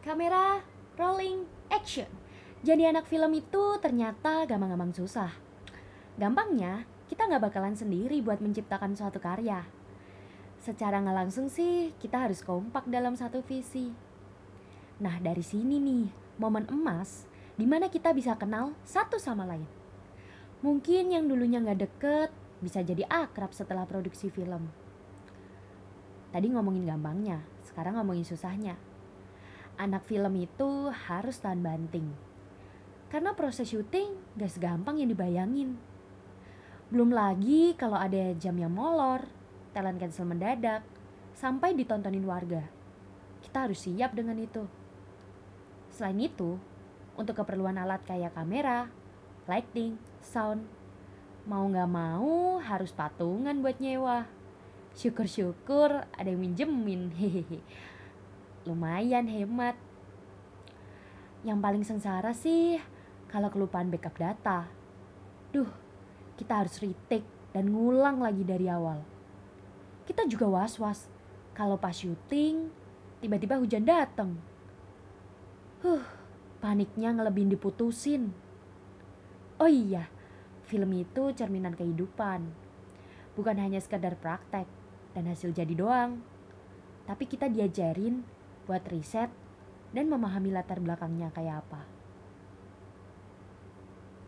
Kamera, rolling, action. Jadi anak film itu ternyata gampang-gampang susah. Gampangnya, kita nggak bakalan sendiri buat menciptakan suatu karya. Secara nggak langsung sih, kita harus kompak dalam satu visi. Nah, dari sini nih, momen emas di mana kita bisa kenal satu sama lain. Mungkin yang dulunya nggak deket, bisa jadi akrab setelah produksi film. Tadi ngomongin gampangnya, sekarang ngomongin susahnya. Anak film itu harus tahan banting. Karena proses syuting gak segampang yang dibayangin. Belum lagi kalau ada jam yang molor, talent cancel mendadak, sampai ditontonin warga. Kita harus siap dengan itu. Selain itu, untuk keperluan alat kayak kamera, lighting, sound, mau gak mau harus patungan buat nyewa. Syukur-syukur ada yang minjemin, hehehe. Lumayan hemat. Yang paling sengsara sih kalau kelupaan backup data. Duh, kita harus retake dan ngulang lagi dari awal. Kita juga was-was kalau pas syuting tiba-tiba hujan datang. Huh, paniknya ngelebihin diputusin. Oh iya, film itu cerminan kehidupan. Bukan hanya sekedar praktek dan hasil jadi doang. Tapi kita diajarin buat riset dan memahami latar belakangnya kayak apa.